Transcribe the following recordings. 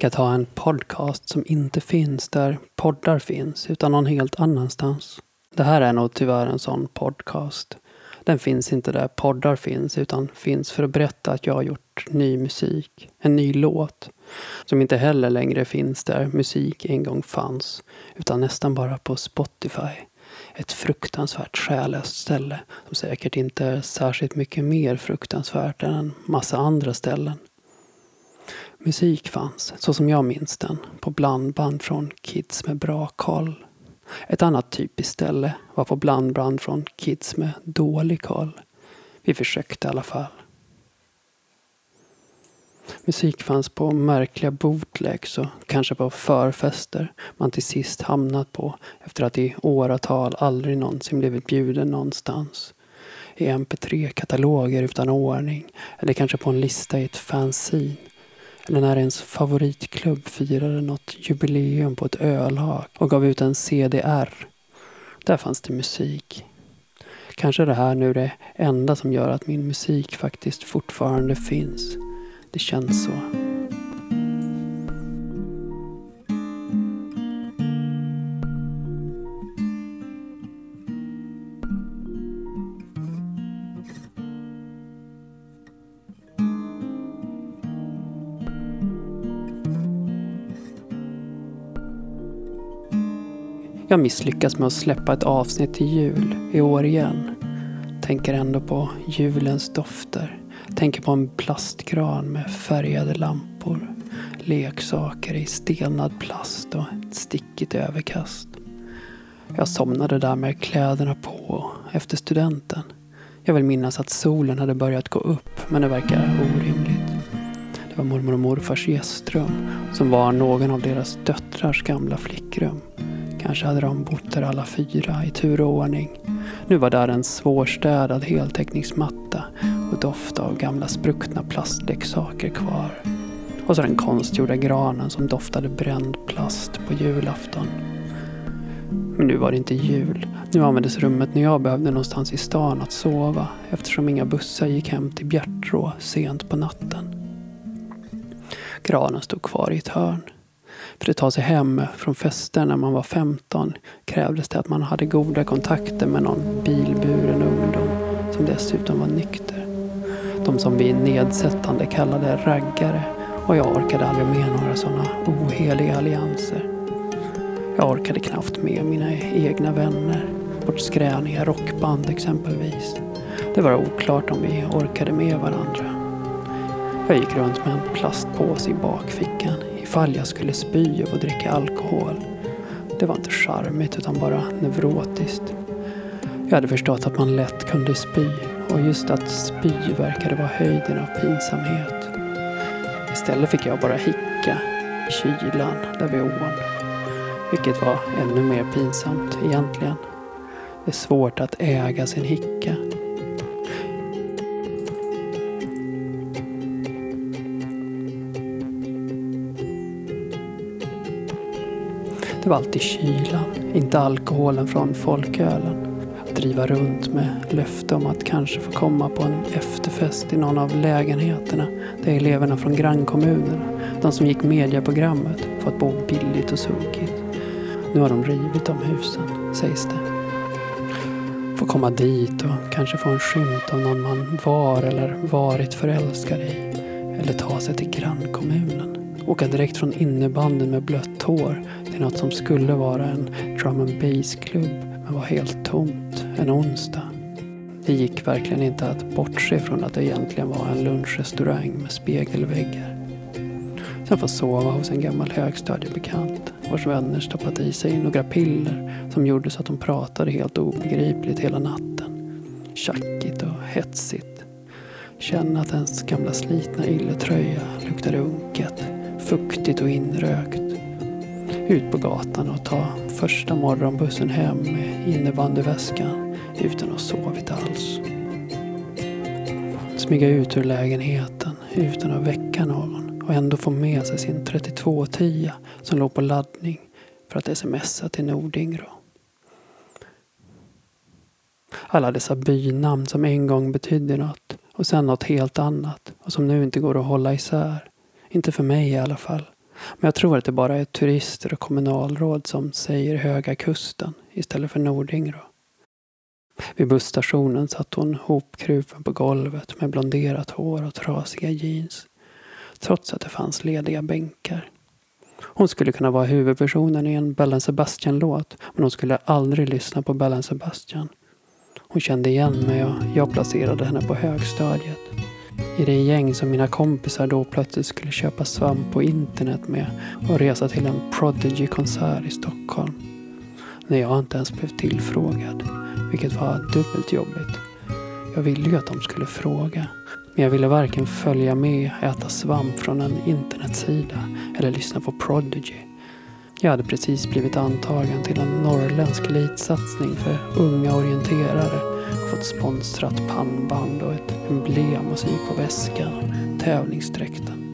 Tänk att ha en podcast som inte finns där poddar finns, utan någon helt annanstans. Det här är nog tyvärr en sån podcast. Den finns inte där poddar finns, utan finns för att berätta att jag har gjort ny musik. En ny låt. Som inte heller längre finns där musik en gång fanns, utan nästan bara på Spotify. Ett fruktansvärt själlöst ställe som säkert inte är särskilt mycket mer fruktansvärt än en massa andra ställen. Musik fanns, så som jag minns den, på blandband från kids med bra koll. Ett annat typiskt ställe var på blandband från kids med dålig koll. Vi försökte i alla fall. Musik fanns på märkliga bootlegs och kanske på förfester man till sist hamnat på efter att i åratal aldrig någonsin blivit bjuden någonstans. I mp3-kataloger utan ordning eller kanske på en lista i ett fanzine eller när ens favoritklubb firade något jubileum på ett ölhak och gav ut en CDR. Där fanns det musik. Kanske är det här nu det enda som gör att min musik faktiskt fortfarande finns. Det känns så. Jag misslyckas med att släppa ett avsnitt till jul i år igen. Tänker ändå på julens dofter. Tänker på en plastgran med färgade lampor. Leksaker i stelnad plast och ett stickigt överkast. Jag somnade där med kläderna på efter studenten. Jag vill minnas att solen hade börjat gå upp men det verkar orimligt. Det var mormor och morfars gästrum som var någon av deras döttrars gamla flickrum. Kanske hade de bott där alla fyra i tur och ordning. Nu var där en svårstädad heltäckningsmatta och doft av gamla spruckna plastleksaker kvar. Och så den konstgjorda granen som doftade bränd plast på julafton. Men nu var det inte jul. Nu användes rummet när jag behövde någonstans i stan att sova eftersom inga bussar gick hem till Bjärtrå sent på natten. Granen stod kvar i ett hörn. För att ta sig hem från fester när man var 15 krävdes det att man hade goda kontakter med någon bilburen ungdom som dessutom var nykter. De som vi nedsättande kallade raggare och jag orkade aldrig med några sådana oheliga allianser. Jag orkade knappt med mina egna vänner, vårt skräniga rockband exempelvis. Det var oklart om vi orkade med varandra. Jag gick runt med en plastpåse i bakfickan ifall jag skulle spy och dricka alkohol. Det var inte charmigt utan bara neurotiskt. Jag hade förstått att man lätt kunde spy och just att spy verkade vara höjden av pinsamhet. Istället fick jag bara hicka i kylan där vid ån. Vilket var ännu mer pinsamt egentligen. Det är svårt att äga sin hicka. Var alltid kylan, inte alkoholen från folkölen. Att driva runt med löfte om att kanske få komma på en efterfest i någon av lägenheterna där eleverna från grannkommunerna, de som gick medieprogrammet, fått bo billigt och sunkigt. Nu har de rivit de husen, sägs det. Få komma dit och kanske få en skymt av någon man var eller varit förälskad i. Eller ta sig till grannkommunen. Åka direkt från innebanden med blött hår till något som skulle vara en drum and bass-klubb men var helt tomt en onsdag. Det gick verkligen inte att bortse från att det egentligen var en lunchrestaurang med spegelväggar. Sen få sova hos en gammal högstadiebekant vars vänner stoppat i sig några piller som gjorde så att de pratade helt obegripligt hela natten. Tjackigt och hetsigt. Känna att ens gamla slitna ylletröja luktade unket, fuktigt och inrökt ut på gatan och ta första morgonbussen hem med innebandyväskan utan att ha sovit alls. Smyga ut ur lägenheten utan att väcka någon och ändå få med sig sin 3210 som låg på laddning för att smsa till Nordingrå. Alla dessa bynamn som en gång betydde något och sen något helt annat och som nu inte går att hålla isär. Inte för mig i alla fall. Men jag tror att det bara är turister och kommunalråd som säger Höga Kusten istället för Nordingrå. Vid busstationen satt hon hopkrupen på golvet med blonderat hår och trasiga jeans. Trots att det fanns lediga bänkar. Hon skulle kunna vara huvudpersonen i en Bellen Sebastian-låt men hon skulle aldrig lyssna på Bellen Sebastian. Hon kände igen mig och jag placerade henne på högstadiet. I det gäng som mina kompisar då plötsligt skulle köpa svamp på internet med och resa till en Prodigy-konsert i Stockholm. När jag inte ens blev tillfrågad, vilket var dubbelt jobbigt. Jag ville ju att de skulle fråga. Men jag ville varken följa med, äta svamp från en internetsida eller lyssna på Prodigy. Jag hade precis blivit antagen till en norrländsk elitsatsning för unga orienterare och fått sponsrat pannband och ett emblem att sy på väskan och tävlingsdräkten.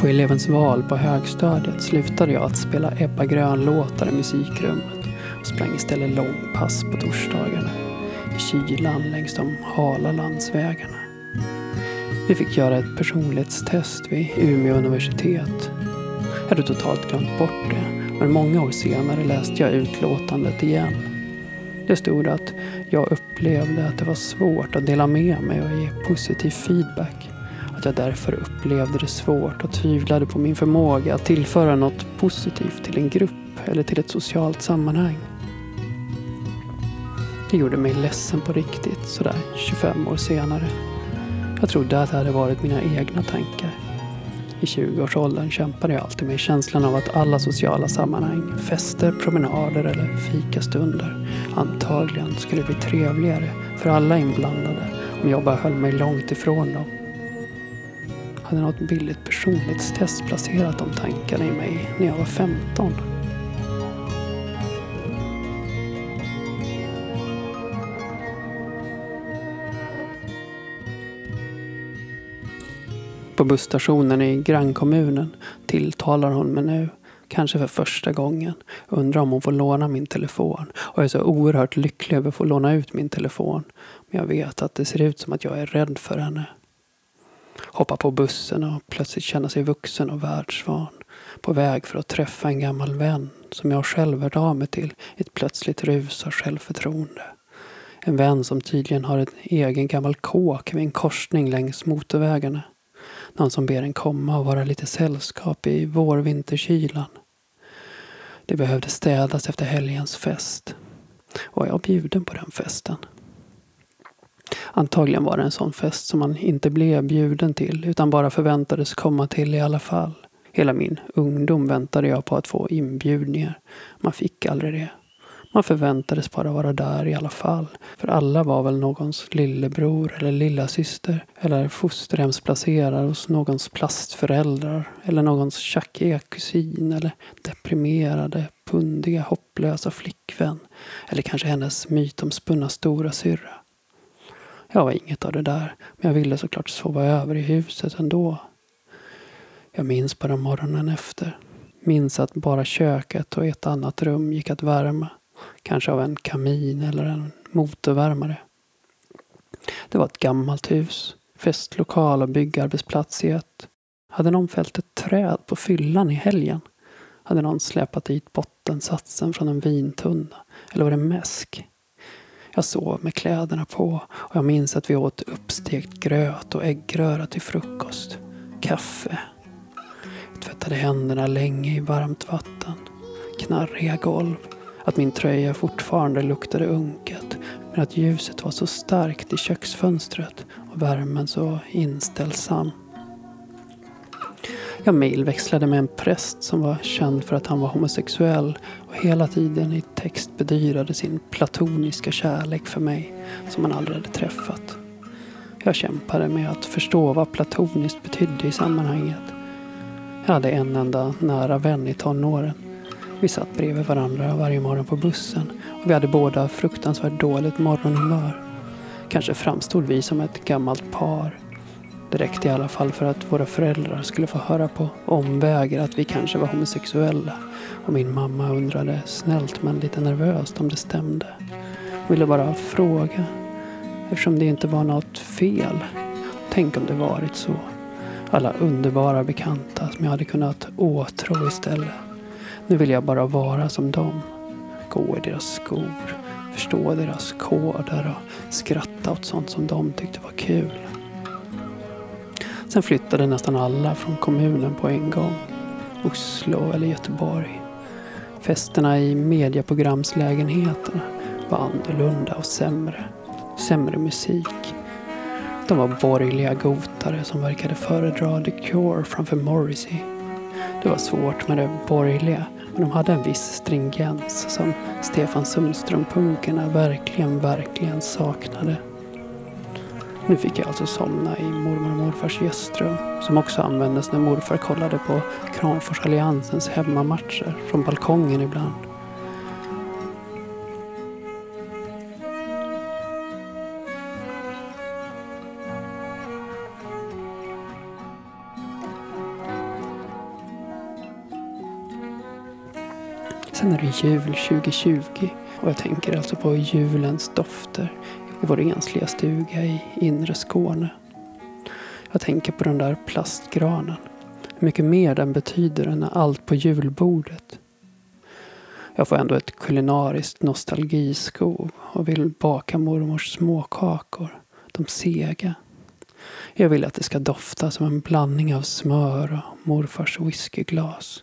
På elevens val på högstadiet slutade jag att spela Ebba Grön-låtar i musikrummet och sprang istället långpass på torsdagarna i kylan längs de hala landsvägarna. Vi fick göra ett personlighetstest vid Umeå universitet. Jag hade totalt glömt bort det, men många år senare läste jag utlåtandet igen. Det stod att jag upplevde att det var svårt att dela med mig och ge positiv feedback. Att jag därför upplevde det svårt och tvivlade på min förmåga att tillföra något positivt till en grupp eller till ett socialt sammanhang. Det gjorde mig ledsen på riktigt, sådär 25 år senare. Jag trodde att det hade varit mina egna tankar. I 20-årsåldern kämpade jag alltid med känslan av att alla sociala sammanhang, fester, promenader eller fikastunder antagligen skulle bli trevligare för alla inblandade om jag bara höll mig långt ifrån dem. Hade något billigt personlighetstest placerat de tankarna i mig när jag var 15? På busstationen i grannkommunen tilltalar hon mig nu. Kanske för första gången. Undrar om hon får låna min telefon. Och jag är så oerhört lycklig över att få låna ut min telefon. Men jag vet att det ser ut som att jag är rädd för henne. Hoppa på bussen och plötsligt känna sig vuxen och världsvan. På väg för att träffa en gammal vän som jag själv hört av mig till i ett plötsligt rus av självförtroende. En vän som tydligen har en egen gammal kåk vid en korsning längs motorvägarna. Någon som ber en komma och vara lite sällskap i vårvinterkylan. Det behövde städas efter helgens fest. Var jag bjuden på den festen? Antagligen var det en sån fest som man inte blev bjuden till utan bara förväntades komma till i alla fall. Hela min ungdom väntade jag på att få inbjudningar. Man fick aldrig det. Man förväntades bara vara där i alla fall. För alla var väl någons lillebror eller lillasyster. Eller fosterhemsplacerad hos någons plastföräldrar. Eller någons tjackiga kusin. Eller deprimerade, pundiga, hopplösa flickvän. Eller kanske hennes mytomspunna stora syrra. Jag var inget av det där. Men jag ville såklart sova över i huset ändå. Jag minns bara morgonen efter. Minns att bara köket och ett annat rum gick att värma. Kanske av en kamin eller en motorvärmare. Det var ett gammalt hus. Festlokal och byggarbetsplats i ett. Hade någon fällt ett träd på fyllan i helgen? Hade någon släpat dit bottensatsen från en vintunna? Eller var det mäsk? Jag sov med kläderna på och jag minns att vi åt uppstekt gröt och äggröra till frukost. Kaffe. Jag tvättade händerna länge i varmt vatten. Knarriga golv att min tröja fortfarande luktade unket men att ljuset var så starkt i köksfönstret och värmen så inställsam. Jag mejlväxlade med en präst som var känd för att han var homosexuell och hela tiden i text bedyrade sin platoniska kärlek för mig som han aldrig hade träffat. Jag kämpade med att förstå vad platoniskt betydde i sammanhanget. Jag hade en enda nära vän i tonåren vi satt bredvid varandra varje morgon på bussen och vi hade båda fruktansvärt dåligt morgonhumör. Kanske framstod vi som ett gammalt par. Det räckte i alla fall för att våra föräldrar skulle få höra på omvägar att vi kanske var homosexuella. Och min mamma undrade snällt men lite nervöst om det stämde. Hon ville bara fråga. Eftersom det inte var något fel. Tänk om det varit så. Alla underbara bekanta som jag hade kunnat åtrå istället. Nu vill jag bara vara som dem. Gå i deras skor, förstå deras koder och skratta åt sånt som de tyckte var kul. Sen flyttade nästan alla från kommunen på en gång. Oslo eller Göteborg. Festerna i medieprogramslägenheterna var annorlunda och sämre. Sämre musik. De var borgerliga gotare som verkade föredra The Cure framför Morrissey. Det var svårt med det borgerliga, men de hade en viss stringens som Stefan Sundström-punkarna verkligen, verkligen saknade. Nu fick jag alltså somna i mormor och morfars gästrum som också användes när morfar kollade på Kramforsalliansens hemmamatcher från balkongen ibland. Sen är det jul 2020 och jag tänker alltså på julens dofter i vår ensliga stuga i inre Skåne. Jag tänker på den där plastgranen. Hur mycket mer den betyder än allt på julbordet. Jag får ändå ett kulinariskt nostalgiskov och vill baka mormors småkakor. De sega. Jag vill att det ska dofta som en blandning av smör och morfars whiskyglas.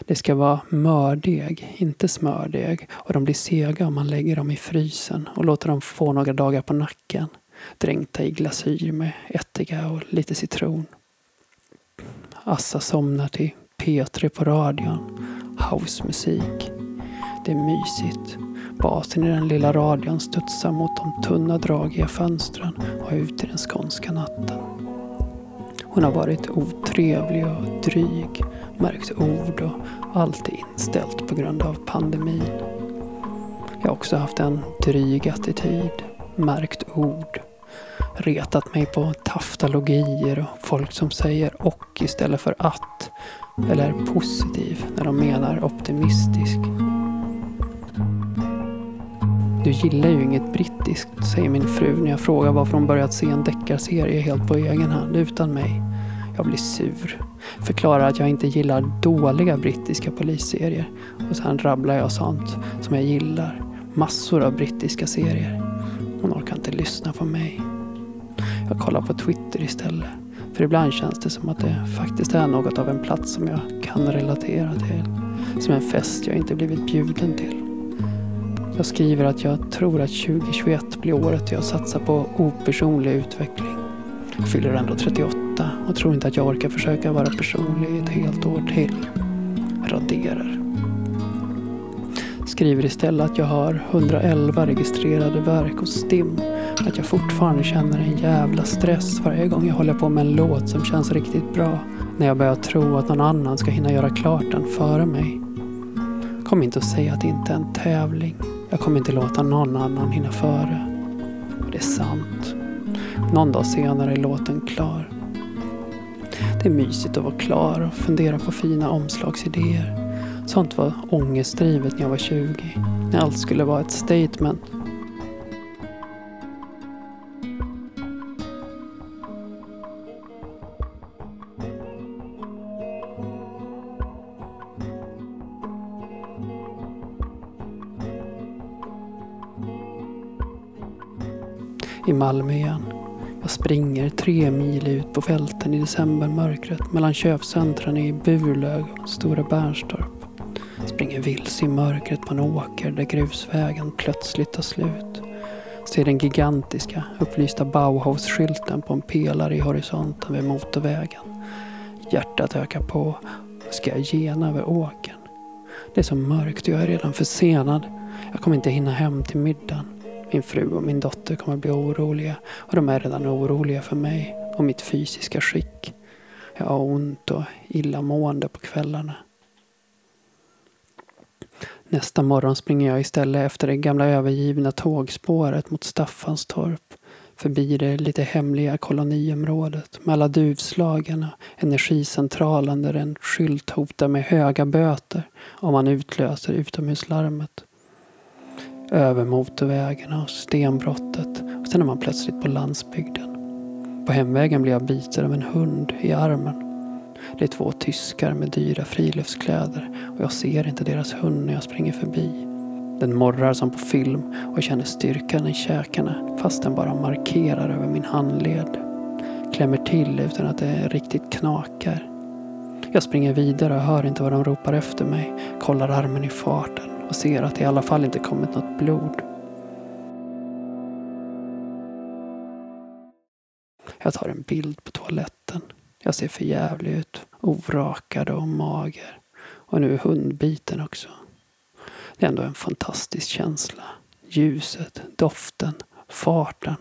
Det ska vara mördeg, inte smördeg. Och de blir sega om man lägger dem i frysen och låter dem få några dagar på nacken. Dränkta i glasyr med ättika och lite citron. Assa somnar till P3 på radion. Housemusik. Det är mysigt. Basen i den lilla radion studsar mot de tunna dragiga fönstren och ut i den skånska natten. Hon har varit otrevlig och dryg, märkt ord och allt är inställt på grund av pandemin. Jag har också haft en dryg attityd, märkt ord, retat mig på taftalogier och folk som säger och istället för att, eller positiv när de menar optimistisk. Du gillar ju inget brittiskt, säger min fru när jag frågar varför hon börjat se en deckarserie helt på egen hand utan mig. Jag blir sur. Förklarar att jag inte gillar dåliga brittiska polisserier. Och sen rabblar jag sånt som jag gillar. Massor av brittiska serier. Hon orkar inte lyssna på mig. Jag kollar på Twitter istället. För ibland känns det som att det faktiskt är något av en plats som jag kan relatera till. Som en fest jag inte blivit bjuden till. Jag skriver att jag tror att 2021 blir året jag satsar på opersonlig utveckling. Jag fyller ändå 38 och tror inte att jag orkar försöka vara personlig ett helt år till. Raderar. Skriver istället att jag har 111 registrerade verk hos STIM. Att jag fortfarande känner en jävla stress varje gång jag håller på med en låt som känns riktigt bra. När jag börjar tro att någon annan ska hinna göra klart den före mig. Kom inte och säg att det inte är en tävling. Jag kommer inte låta någon annan hinna före. Och det är sant. Någon dag senare är låten klar. Det är mysigt att vara klar och fundera på fina omslagsidéer. Sånt var ångestdrivet när jag var 20. När allt skulle vara ett statement. I Malmö igen. Jag springer tre mil ut på fälten i decembermörkret mellan köpcentren i Burlög och Stora Bernstorp. Springer vilse i mörkret på en åker där grusvägen plötsligt tar slut. Ser den gigantiska upplysta Bauhaus-skylten på en pelare i horisonten vid motorvägen. Hjärtat ökar på. Ska jag gena över åkern? Det är så mörkt och jag är redan försenad. Jag kommer inte hinna hem till middagen. Min fru och min dotter kommer bli oroliga och de är redan oroliga för mig och mitt fysiska skick. Jag har ont och illamående på kvällarna. Nästa morgon springer jag istället efter det gamla övergivna tågspåret mot Staffanstorp. Förbi det lite hemliga koloniområdet med alla duvslagen och energicentralen där en skylt hotar med höga böter om man utlöser utomhuslarmet över motorvägarna och stenbrottet och sen är man plötsligt på landsbygden. På hemvägen blir jag biten av en hund i armen. Det är två tyskar med dyra friluftskläder och jag ser inte deras hund när jag springer förbi. Den morrar som på film och jag känner styrkan i käkarna fast den bara markerar över min handled. Klämmer till utan att det riktigt knakar. Jag springer vidare och hör inte vad de ropar efter mig. Kollar armen i farten och ser att det i alla fall inte kommit något blod. Jag tar en bild på toaletten. Jag ser för jävlig ut. Orakad och mager. Och nu är hundbiten också. Det är ändå en fantastisk känsla. Ljuset, doften, farten.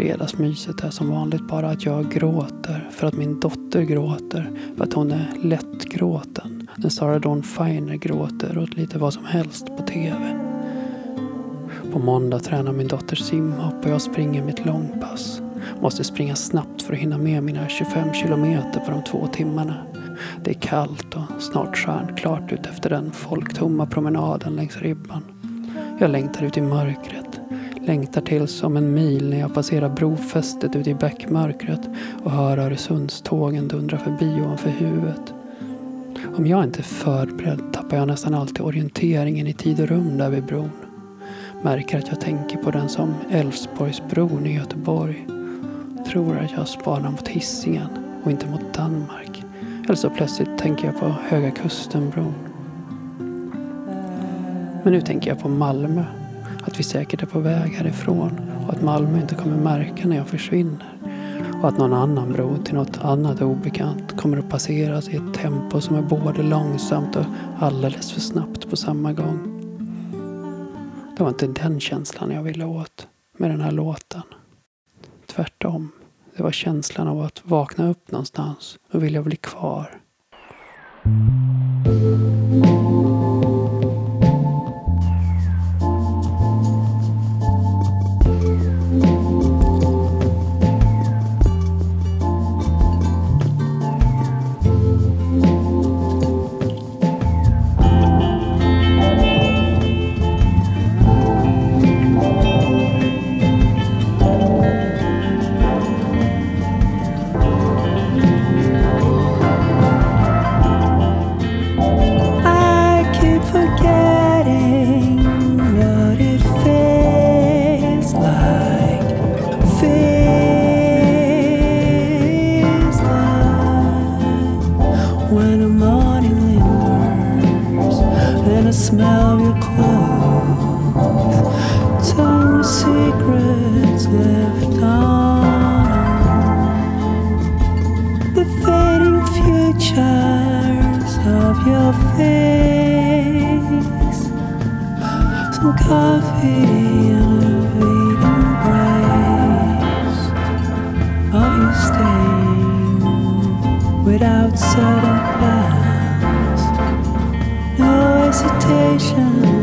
Fredagsmyset är som vanligt bara att jag gråter för att min dotter gråter. För att hon är lättgråten. När Sarah Dawn Finer gråter åt lite vad som helst på TV. På måndag tränar min dotter simhopp och jag springer mitt långpass. Måste springa snabbt för att hinna med mina 25 kilometer på de två timmarna. Det är kallt och snart stjärnklart ut efter den folktomma promenaden längs ribban. Jag längtar ut i mörkret. Längtar tills om en mil när jag passerar brofästet ute i bäckmörkret och hör Öresundstågen dundra förbi ovanför huvudet. Om jag inte är förberedd tappar jag nästan alltid orienteringen i tid och rum där vid bron. Märker att jag tänker på den som Älvsborgsbron i Göteborg. Tror att jag spanar mot hissingen och inte mot Danmark. Eller så plötsligt tänker jag på Höga Kustenbron. Men nu tänker jag på Malmö. Att vi säkert är på väg härifrån och att Malmö inte kommer märka när jag försvinner. Och att någon annan bro till något annat obekant kommer att passeras i ett tempo som är både långsamt och alldeles för snabbt på samma gång. Det var inte den känslan jag ville åt med den här låten. Tvärtom. Det var känslan av att vakna upp någonstans och vilja bli kvar. hesitation.